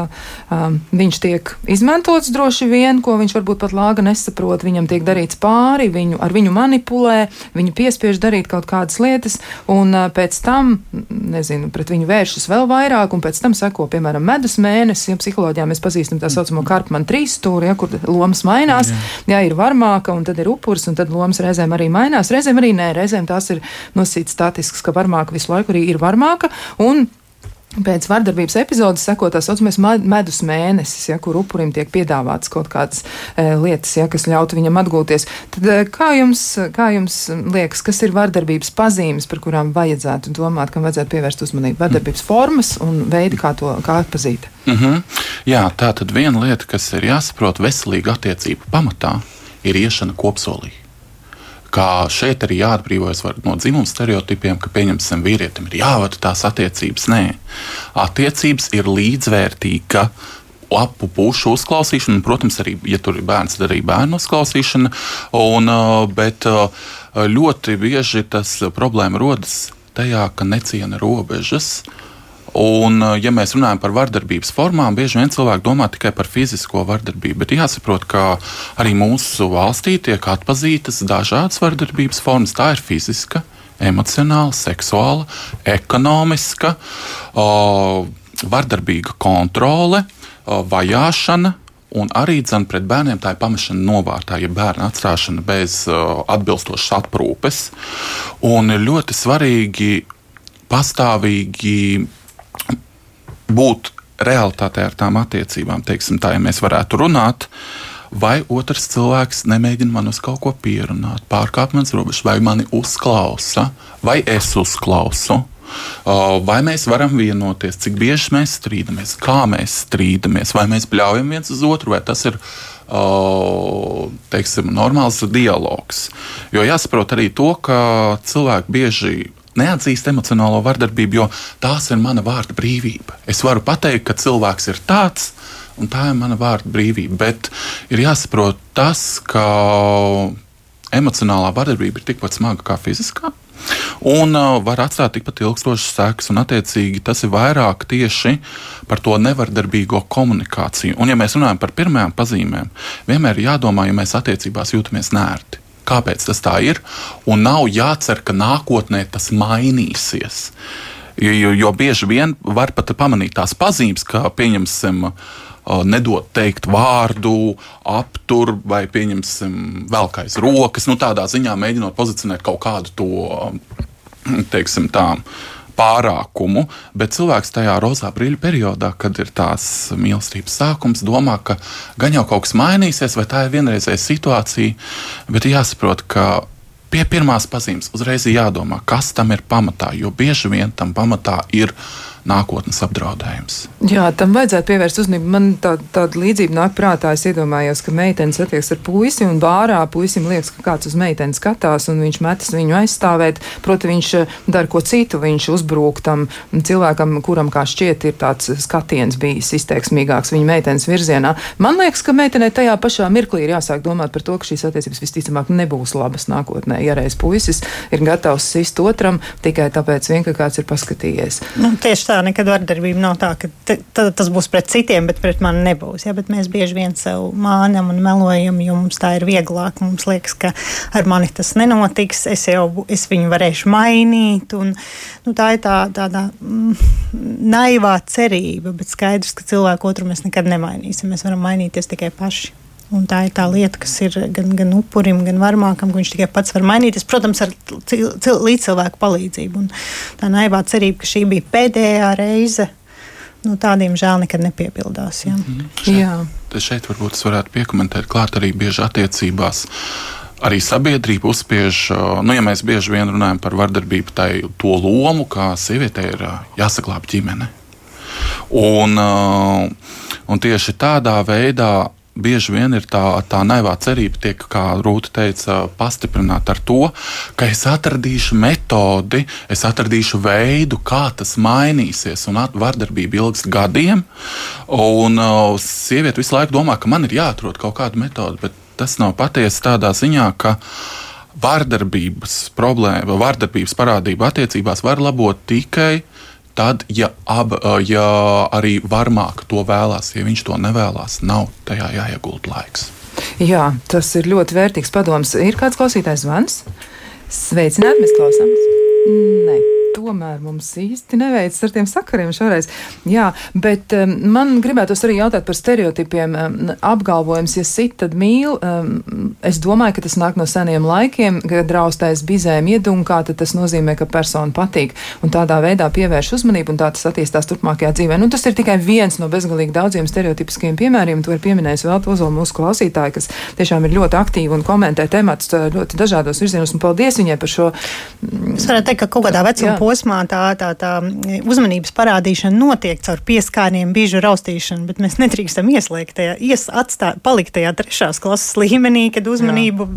um, viņš tiek izmantots droši vien, ko viņš varbūt pat lāga nesaprot, viņam tiek darīts pāri, viņu, ar viņu manipulē, viņu piespiež darīt kaut kādas lietas, un uh, pēc tam, nezinu, pret viņu vēršas vēl vairāk, un pēc tam seko, piemēram, medus mēnesis, ja psiholoģijā mēs pazīstam tās saucamo Karpmanu trīsstūri, ja, kur lomas mainās. Jā. jā, ir varmāka, un tad ir upuris, un tad lomas reizēm arī mainās. Reizēm arī nē, reizēm tās ir nosītas statisks, ka varmāka visu laiku arī ir varmāka. Un Pēc vardarbības epizodes seko tā saucamais medus mēnesis, ja, kur upurim tiek piedāvāts kaut kādas e, lietas, ja, kas ļautu viņam atgūties. Tad, e, kā, jums, kā jums liekas, kas ir vardarbības pazīmes, par kurām vajadzētu domāt, kam vajadzētu pievērst uzmanību? Vardarbības formas un veidi, kā to kā atpazīt? Mm -hmm. Jā, tā tad viena lieta, kas ir jāsaprot veselīga attiecība pamatā, ir iešana kopsolī kā šeit arī jāatbrīvojas no dzimuma stereotipiem, ka, pieņemsim, vīrietim ir jāvada tās attiecības. Nē, attiecības ir līdzvērtīga. Apu pušu uzklausīšana, un, protams, arī, ja tur ir bērns, tad arī bērnu uzklausīšana. Un, bet ļoti bieži tas problēma rodas tajā, ka neciena robežas. Uh, Un, eh, ja mēs runājam par vardarbības formām, bieži vien cilvēki domā tikai par fizisko vardarbību, bet jāsaprot, ka arī mūsu valstī tiek atpazītas dažādas vardarbības formas. Tā ir fiziska, emocionāla, seksuāla, ekonomiska, o, vardarbīga kontrole, o, vajāšana. Un arī dzen, pret bērniem tā ir pamešana novārtā, ja bērna atstāšana bez uh, atbilstošas aprūpes. Un ir ļoti svarīgi pastāvīgi būt realitātē ar tām attiecībām, teiksim, tā, ja mēs varētu runāt. Vai otrs cilvēks nemēģina man uz kaut ko pierunāt, pārkāpt manas robežas, vai mani uzklausa, vai es uzklausu, vai mēs varam vienoties, cik bieži mēs strīdamies, kā mēs strīdamies, vai mēs bļaujam viens uz otru, vai tas ir teiksim, normāls dialogs. Jo jāsaprot arī to, ka cilvēki bieži neatzīst emocionālo vardarbību, jo tās ir mana vārda brīvība. Es varu pateikt, ka cilvēks ir tāds, un tā ir mana vārda brīvība. Bet ir jāsaprot tas, ka emocionālā vardarbība ir tikpat smaga kā fiziskā. Un uh, var atstāt tikpat ilgstošas sekas, un attiecīgi tas ir vairāk tieši par to nevardarbīgo komunikāciju. Un, ja mēs runājam par pirmajām pazīmēm, vienmēr ir jādomā, ja mēs attiecībās jūtamies nērti kāpēc tas tā ir, un nav jācer, ka nākotnē tas mainīsies. Jo, jo, bieži vien var pat pamanīt tās pazīmes, kā pieņemsim. Nedot teikt vārdu, aptur vai pieņemsim vēl kā aiz rokas. Nu, tādā ziņā mēģinot pozicionēt kaut kādu to, teiksim, tādu pārākumu, bet cilvēks tajā rozā brīļu periodā, kad ir tās mīlestības sākums, domā, ka gan jau kaut kas mainīsies, vai tā ir vienreizēja situācija, bet jāsaprot, ka pie pirmās pazīmes uzreiz ir jādomā, kas tam ir pamatā, jo bieži vien tam pamatā ir nākotnes apdraudējums. Jā, tam vajadzētu pievērst uzmanību. Man tā, tāda līdzība nāk prātā. Es iedomājos, ka meitene satiekas ar puisi un bārā puisim liekas, ka kāds uz meiteni skatās un viņš metas viņu aizstāvēt. Proti, viņš eh, dara ko citu, viņš uzbrūk tam cilvēkam, kuram kā šķiet ir tāds skatiens bijis izteiksmīgāks viņa meitenes virzienā. Man liekas, ka meitenei tajā pašā mirklī ir jāsāk domāt par to, ka šīs attiecības visticamāk nebūs labas nākotnē. Ja reiz puisis ir gatavs sist otram tikai tāpēc, vien, ka kāds ir paskatījies. Nu, tieši tā nekad vardarbība nav tā, ka te, tas būs pret citiem, bet pret mani nebūs. Ja? Bet mēs bieži vien sev mānam un melojam, jo mums tā ir vieglāk. Mums liekas, ka ar mani tas nenotiks, es jau es viņu varēšu mainīt. Un, nu, tā ir tā, tāda mm, naivā cerība, bet skaidrs, ka cilvēku otru mēs nekad nemainīsim. Mēs varam mainīties tikai paši. Un tā ir tā lieta, kas ir gan, gan upurim, gan varmākam, ka viņš tikai pats var mainīties, protams, ar cil, cil, līdzcilvēku palīdzību. Un tā naivā cerība, ka šī bija pēdējā reize, nu, tādiem žēl nekad nepiepildās. Ja. Mm -hmm. šeit, jā. šeit varbūt es varētu piekomentēt, klāt arī bieži attiecībās. Arī sabiedrība uzspiež, nu, ja mēs bieži vien runājam par vardarbību, tai to lomu, kā sievietei ir jāsaglabā ģimene. Un, un tieši tādā veidā bieži vien ir tā, tā naivā cerība, tiek, kā Rūta teica, pastiprināta ar to, ka es atradīšu metodi, es atradīšu veidu, kā tas mainīsies, un vardarbība ilgs gadiem. Un uh, sieviete visu laiku domā, ka man ir jāatrod kaut kāda metode, bet tas nav patiesi tādā ziņā, ka vardarbības problēma, vardarbības parādība attiecībās var labot tikai tad, ja, ab, ja arī varmāk to vēlās, ja viņš to nevēlas, nav tajā jāiegūt laiks. Jā, tas ir ļoti vērtīgs padoms. Ir kāds klausītājs zvans? Sveicināti, mēs klausāmies! Nē tomēr mums īsti neveicas ar tiem sakariem šoreiz. Jā, bet um, man gribētos arī jautāt par stereotipiem. Um, apgalvojums, ja sit, tad mīl. Um, es domāju, ka tas nāk no seniem laikiem, kad draustais bizēm iedunkā, tad tas nozīmē, ka persona patīk un tādā veidā pievērš uzmanību un tā tas attīstās turpmākajā dzīvē. Nu, tas ir tikai viens no bezgalīgi daudziem stereotipiskiem piemēriem. To ir pieminējis vēl Ozola mūsu klausītāji, kas tiešām ir ļoti aktīvi un komentē temats uh, ļoti dažādos virzienos. Un paldies viņai par šo. Es varētu teikt, ka kaut kādā vecuma posmā tā, tā, tā uzmanības parādīšana notiek caur pieskārieniem, biežu raustīšanu, bet mēs nedrīkstam ieslēgt tajā, ies, atstāt, palikt tajā trešās klases līmenī, kad uzmanību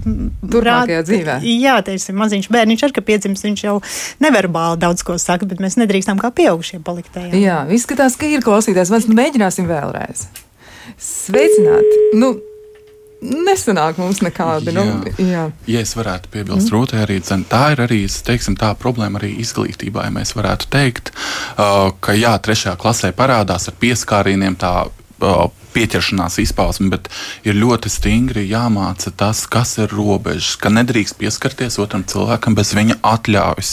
turpmākajā dzīvē. Jā, teiksim, maziņš bērniņš ar, ka piedzims, viņš jau neverbāli daudz ko saka, bet mēs nedrīkstam kā pieaugušie palikt tajā. Jā, izskatās, ka ir klausītājs, mēs mēģināsim vēlreiz. Sveicināti! Nu, nesanāk mums nekādi. Nu, jā. Nu, jā. Ja es varētu piebilst, mm. Rūtē arī dzen, tā ir arī teiksim, tā problēma arī izglītībā. Ja mēs varētu teikt, uh, ka jā, trešajā klasē parādās ar pieskārieniem tā. Uh, pieķeršanās izpausme, bet ir ļoti stingri jāmāca tas, kas ir robežas, ka nedrīkst pieskarties otram cilvēkam bez viņa atļaujas.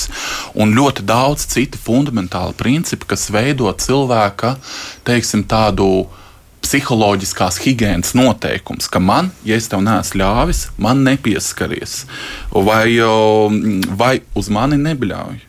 Un ļoti daudz citu fundamentālu principu, kas veido cilvēka, teiksim, tādu uh, psiholoģiskās higiēnas noteikums, ka man, ja es tev neesmu ļāvis, man nepieskaries, vai, vai uz mani nebļauj.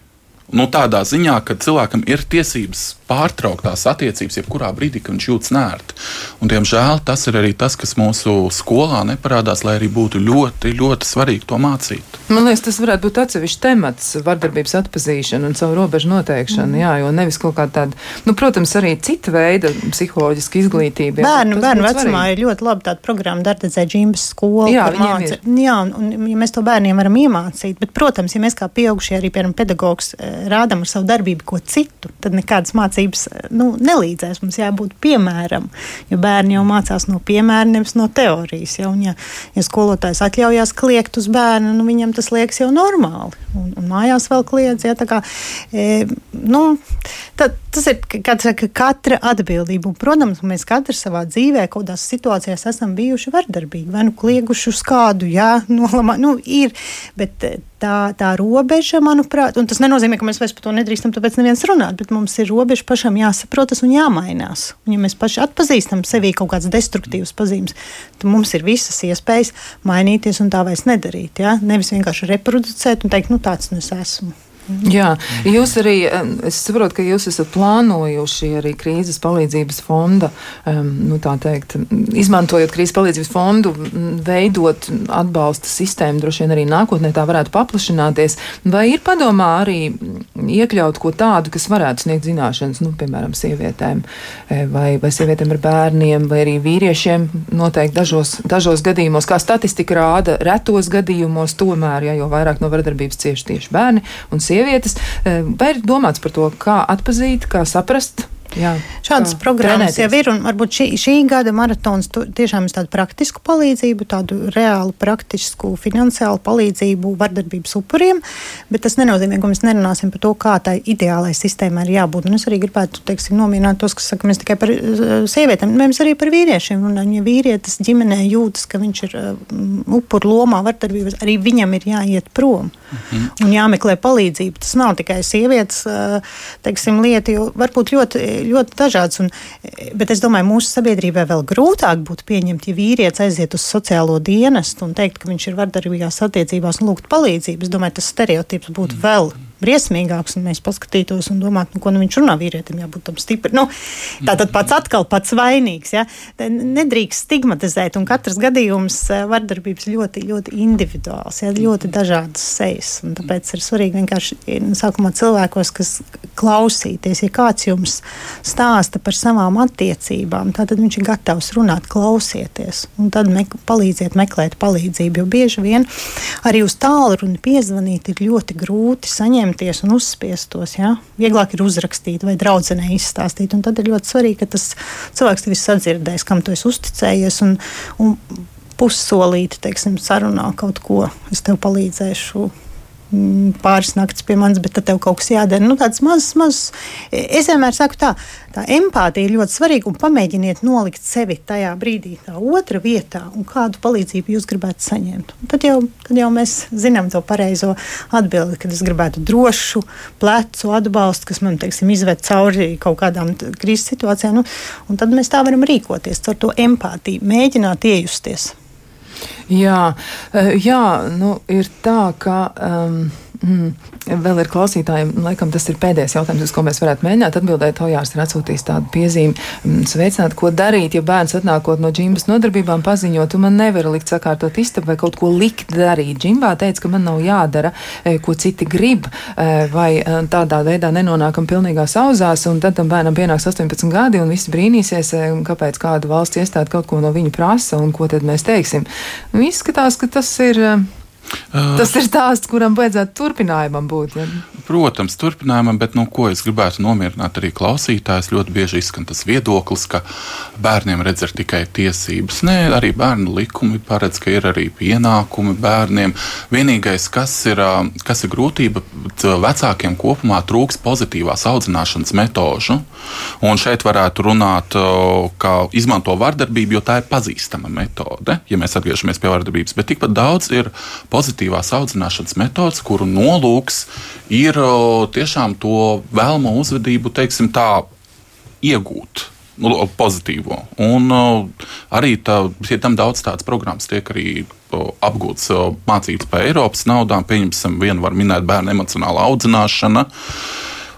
Nu, tādā ziņā, ka cilvēkam ir tiesības pārtraukt tās attiecības, jebkurā brīdī, kad viņš jūtas nērti. Un, diemžēl tas ir arī tas, kas mūsu skolā neparādās, lai arī būtu ļoti, ļoti svarīgi to mācīt. Man liekas, tas varētu būt atsevišķs temats, vardarbības atpazīšana un savu robežu noteikšana. Mm. Jā, jo nevis kaut kā tāda, nu, protams, arī cita veida psiholoģiska izglītība. Bērnu, bērnu vecumā svarīgi. ir ļoti labi tāda programma Dārdzē Džimbas skola. Jā, māca, jā, un, un ja mēs to bērniem varam iemācīt, bet, protams, ja mēs kā pieaugušie arī, piemēram, pedagogs eh, rādām ar savu darbību ko citu, tad nekādas mācības nu, nelīdzēs. Mums jābūt piemēram, jo bērni jau mācās no piemēra, nevis no teorijas. Ja, un, ja, ja skolotājs atļaujās kliegt uz bērnu, nu, viņam tas liekas jau normāli. Un, un mājās vēl kliedz. Ja, kā, e, nu, tad, tas ir saka, katra atbildība. Un, protams, mēs katrs savā dzīvē kaut kādās situācijās esam bijuši vardarbīgi. Vai nu klieguši uz kādu, jā, nolamā, nu, ir. Bet tā, tā robeža, manuprāt, un tas nenozīmē, ka mēs vairs par to nedrīkstam, tāpēc neviens runāt, bet mums ir robeža pašam jāsaprotas un jāmainās. Un, ja mēs paši atpazīstam sevī kaut kādas destruktīvas pazīmes, tad mums ir visas iespējas mainīties un tā vairs nedarīt. Ja? Nevis vienkārši reproducēt un teikt, nu tāds nu es esmu. Jā, jūs arī, es saprotu, ka jūs esat plānojuši arī krīzes palīdzības fonda, nu tā teikt, izmantojot krīzes palīdzības fondu, veidot atbalsta sistēmu, droši vien arī nākotnē tā varētu paplašināties. Vai ir padomā arī iekļaut ko tādu, kas varētu sniegt zināšanas, nu, piemēram, sievietēm, e, vai, vai sievietēm ar bērniem, vai arī vīriešiem noteikti dažos, dažos gadījumos, kā statistika rāda, retos gadījumos tomēr, ja jo vairāk no vardarbības cieši tieši bērni un sievietes sievietes. Eh, vai ir domāts par to, kā atpazīt, kā saprast? Jā, Šādas programmas trenēties. jau ir, un varbūt šī, šī gada maratons tiešām ir tādu praktisku palīdzību, tādu reālu, praktisku, finansiālu palīdzību vardarbības upuriem, bet tas nenozīmē, ka mēs nerunāsim par to, kā tai ideālai sistēmai ir jābūt. Un es arī gribētu, teiksim, nomierināt tos, kas saka, mēs tikai par uh, sievietēm, mēs arī par vīriešiem runājam. Ja vīrietis ģimenē jūtas, ka viņš ir uh, upuru lomā vardarbības, arī viņam ir jāiet prom mhm. un jāmeklē palīdzību. Tas nav tikai sievietes, uh, teiksim, lieta, jo varbūt ļoti ļoti dažādas. Un, bet es domāju, mūsu sabiedrībai vēl grūtāk būtu pieņemt, ja vīrietis aiziet uz sociālo dienestu un teikt, ka viņš ir vardarbīgās attiecībās un lūgt palīdzību. Es domāju, tas stereotips būtu mm. vēl briesmīgāks, un mēs paskatītos un domātu, nu, ko nu viņš runā vīrietim, jābūt tam stipram. Nu, tā tad pats atkal pats vainīgs. Ja? Nedrīkst stigmatizēt, un katrs gadījums eh, vardarbības ļoti, ļoti individuāls, ja? ļoti dažādas sejas. Tāpēc ir svarīgi vienkārši nu, sākumā cilvēkos, kas klausīties, ja kāds jums stāsta par savām attiecībām, tad viņš ir gatavs runāt, klausieties, un tad me palīdziet meklēt palīdzību, jo bieži vien arī uz tālruni piezvanīt ir ļoti grūti saņemties un uzspiestos. Ja? Vieglāk ir uzrakstīt vai draudzenei izstāstīt, tad ir ļoti svarīgi, ka tas cilvēks tevi sadzirdēs, kam tu esi uzticējies. Un, un pussolīti, teiksim, sarunā kaut ko, es tev palīdzēšu pāris naktis pie manis, bet tad tev kaut kas jādara. Nu, tāds mazs, mazs. Es vienmēr saku, tā, tā empātija ir ļoti svarīga un pamēģiniet nolikt sevi tajā brīdī, tā otra vietā, un kādu palīdzību jūs gribētu saņemt. Un tad jau, tad jau mēs zinām to pareizo atbildi, kad es gribētu drošu, plecu atbalstu, kas man teiksim, izved cauri kaut kādām krīzes situācijām. Nu, tad mēs tā varam rīkoties ar to empātiju, mēģināt iejusties. Jā, eh, jā nu, ir tā, ka. Um, Mm, vēl ir klausītājiem, laikam tas ir pēdējais jautājums, uz ko mēs varētu mēģināt atbildēt. Tojārs ir atsūtījis tādu piezīmi, mm, sveicināt, ko darīt, ja bērns atnākot no džimbas nodarbībām paziņo, tu man nevari likt sakārtot istabu vai kaut ko likt darīt. Džimbā teica, ka man nav jādara, e, ko citi grib, e, vai e, tādā veidā nenonākam pilnīgā sauzās, un tad tam bērnam pienāks 18 gadi, un visi brīnīsies, kāpēc kāda valsts iestāde kaut ko no viņa prasa, un ko tad mēs teiksim. Nu, izskatās, ka tas ir Tas ir stāsts, kuram vajadzētu turpinājumam būt. Ja? Protams, turpinājumam, bet nu, ko es gribētu nomierināt arī klausītājus. Ļoti bieži izskan tas viedoklis, ka bērniem redz ir tikai tiesības. Nē, arī bērnu likumi paredz, ka ir arī pienākumi bērniem. Vienīgais, kas ir, kas ir grūtība, vecākiem kopumā trūks pozitīvās audzināšanas metožu. Un šeit varētu runāt, kā izmanto vardarbību, jo tā ir pazīstama metode, ja mēs atgriežamies pie vardarbības. Bet tikpat daudz ir pozitīvās audzināšanas metodas, kuru nolūks ir tiešām to vēlamo uzvedību, teiksim, tā iegūt. Nu, pozitīvo. Un arī tā, tam daudz tādas programmas tiek arī apgūtas uh, mācības par Eiropas naudām. Pieņemsim, vienu var minēt bērnu emocionāla audzināšana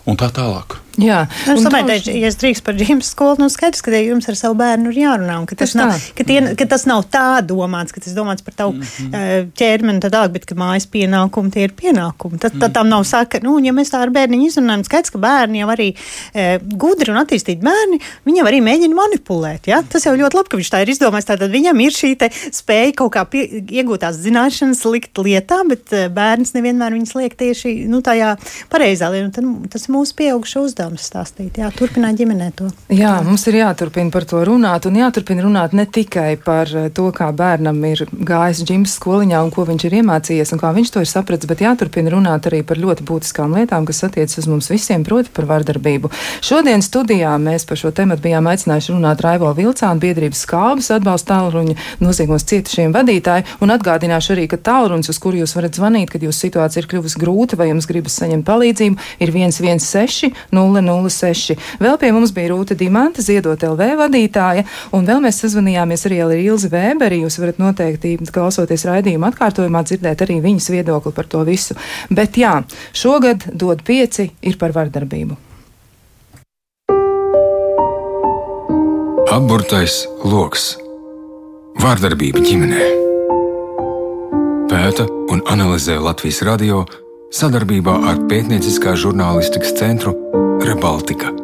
un tā tālāk. Jā, nu, es domāju, ka, ja es drīkstu par ģimenes skolu, nu skaidrs, ka jums ar savu bērnu ir jārunā. Ka tas, nav, ka, tie, ka tas nav tā domāts, ka tas domāts par tavu mm -hmm. ķermeni, tad tālāk, bet ka mājas pienākumi tie ir pienākumi. Tad, tad tam nav saka, nu, ja mēs tā ar bērniņu izrunājam, skaidrs, ka bērni jau arī e, gudri un attīstīti bērni, viņam arī mēģina manipulēt. Ja? Tas jau ļoti labi, ka viņš tā ir izdomājis. Tātad viņam ir šī spēja kaut kā pie, iegūtās zināšanas likt lietā, bet bērns nevienmēr viņas liek tieši nu, tajā pareizā lietā. Tas ir mūsu pieaugušo uzdevums uzdevums stāstīt. Jā, turpināt ģimenē to. Jā, mums ir jāturpina par to runāt, un jāturpina runāt ne tikai par eh, to, kā bērnam ir gājis džims skoliņā un ko viņš ir iemācījies un kā viņš to ir sapratis, bet jāturpina runāt arī par ļoti būtiskām lietām, kas attiecas uz mums visiem, proti par vardarbību. Šodien studijā mēs par šo tematu bijām aicinājuši runāt Raivo Vilcānu biedrības skābes atbalsta tālruņa noziegumos cietušiem vadītāju, un atgādināšu arī, ka tālrunis, uz kuru jūs varat zvanīt, kad jūsu situācija ir kļuvusi grūta vai jums gribas saņemt palīdzību, ir 116 006. Vēl pie mums bija Rūta Dimanta, Ziedot LV vadītāja, un vēl mēs sazvanījāmies arī ar Ilzi Vēberi. Jūs varat noteikti, klausoties raidījuma atkārtojumā, dzirdēt arī viņas viedokli par to visu. Bet jā, šogad dod pieci ir par vardarbību. Apburtais lokus - vārdarbība ģimenē. Pēta un analizē Latvijas radio sadarbībā ar Pētnieciskā žurnālistikas centru Rebaltika.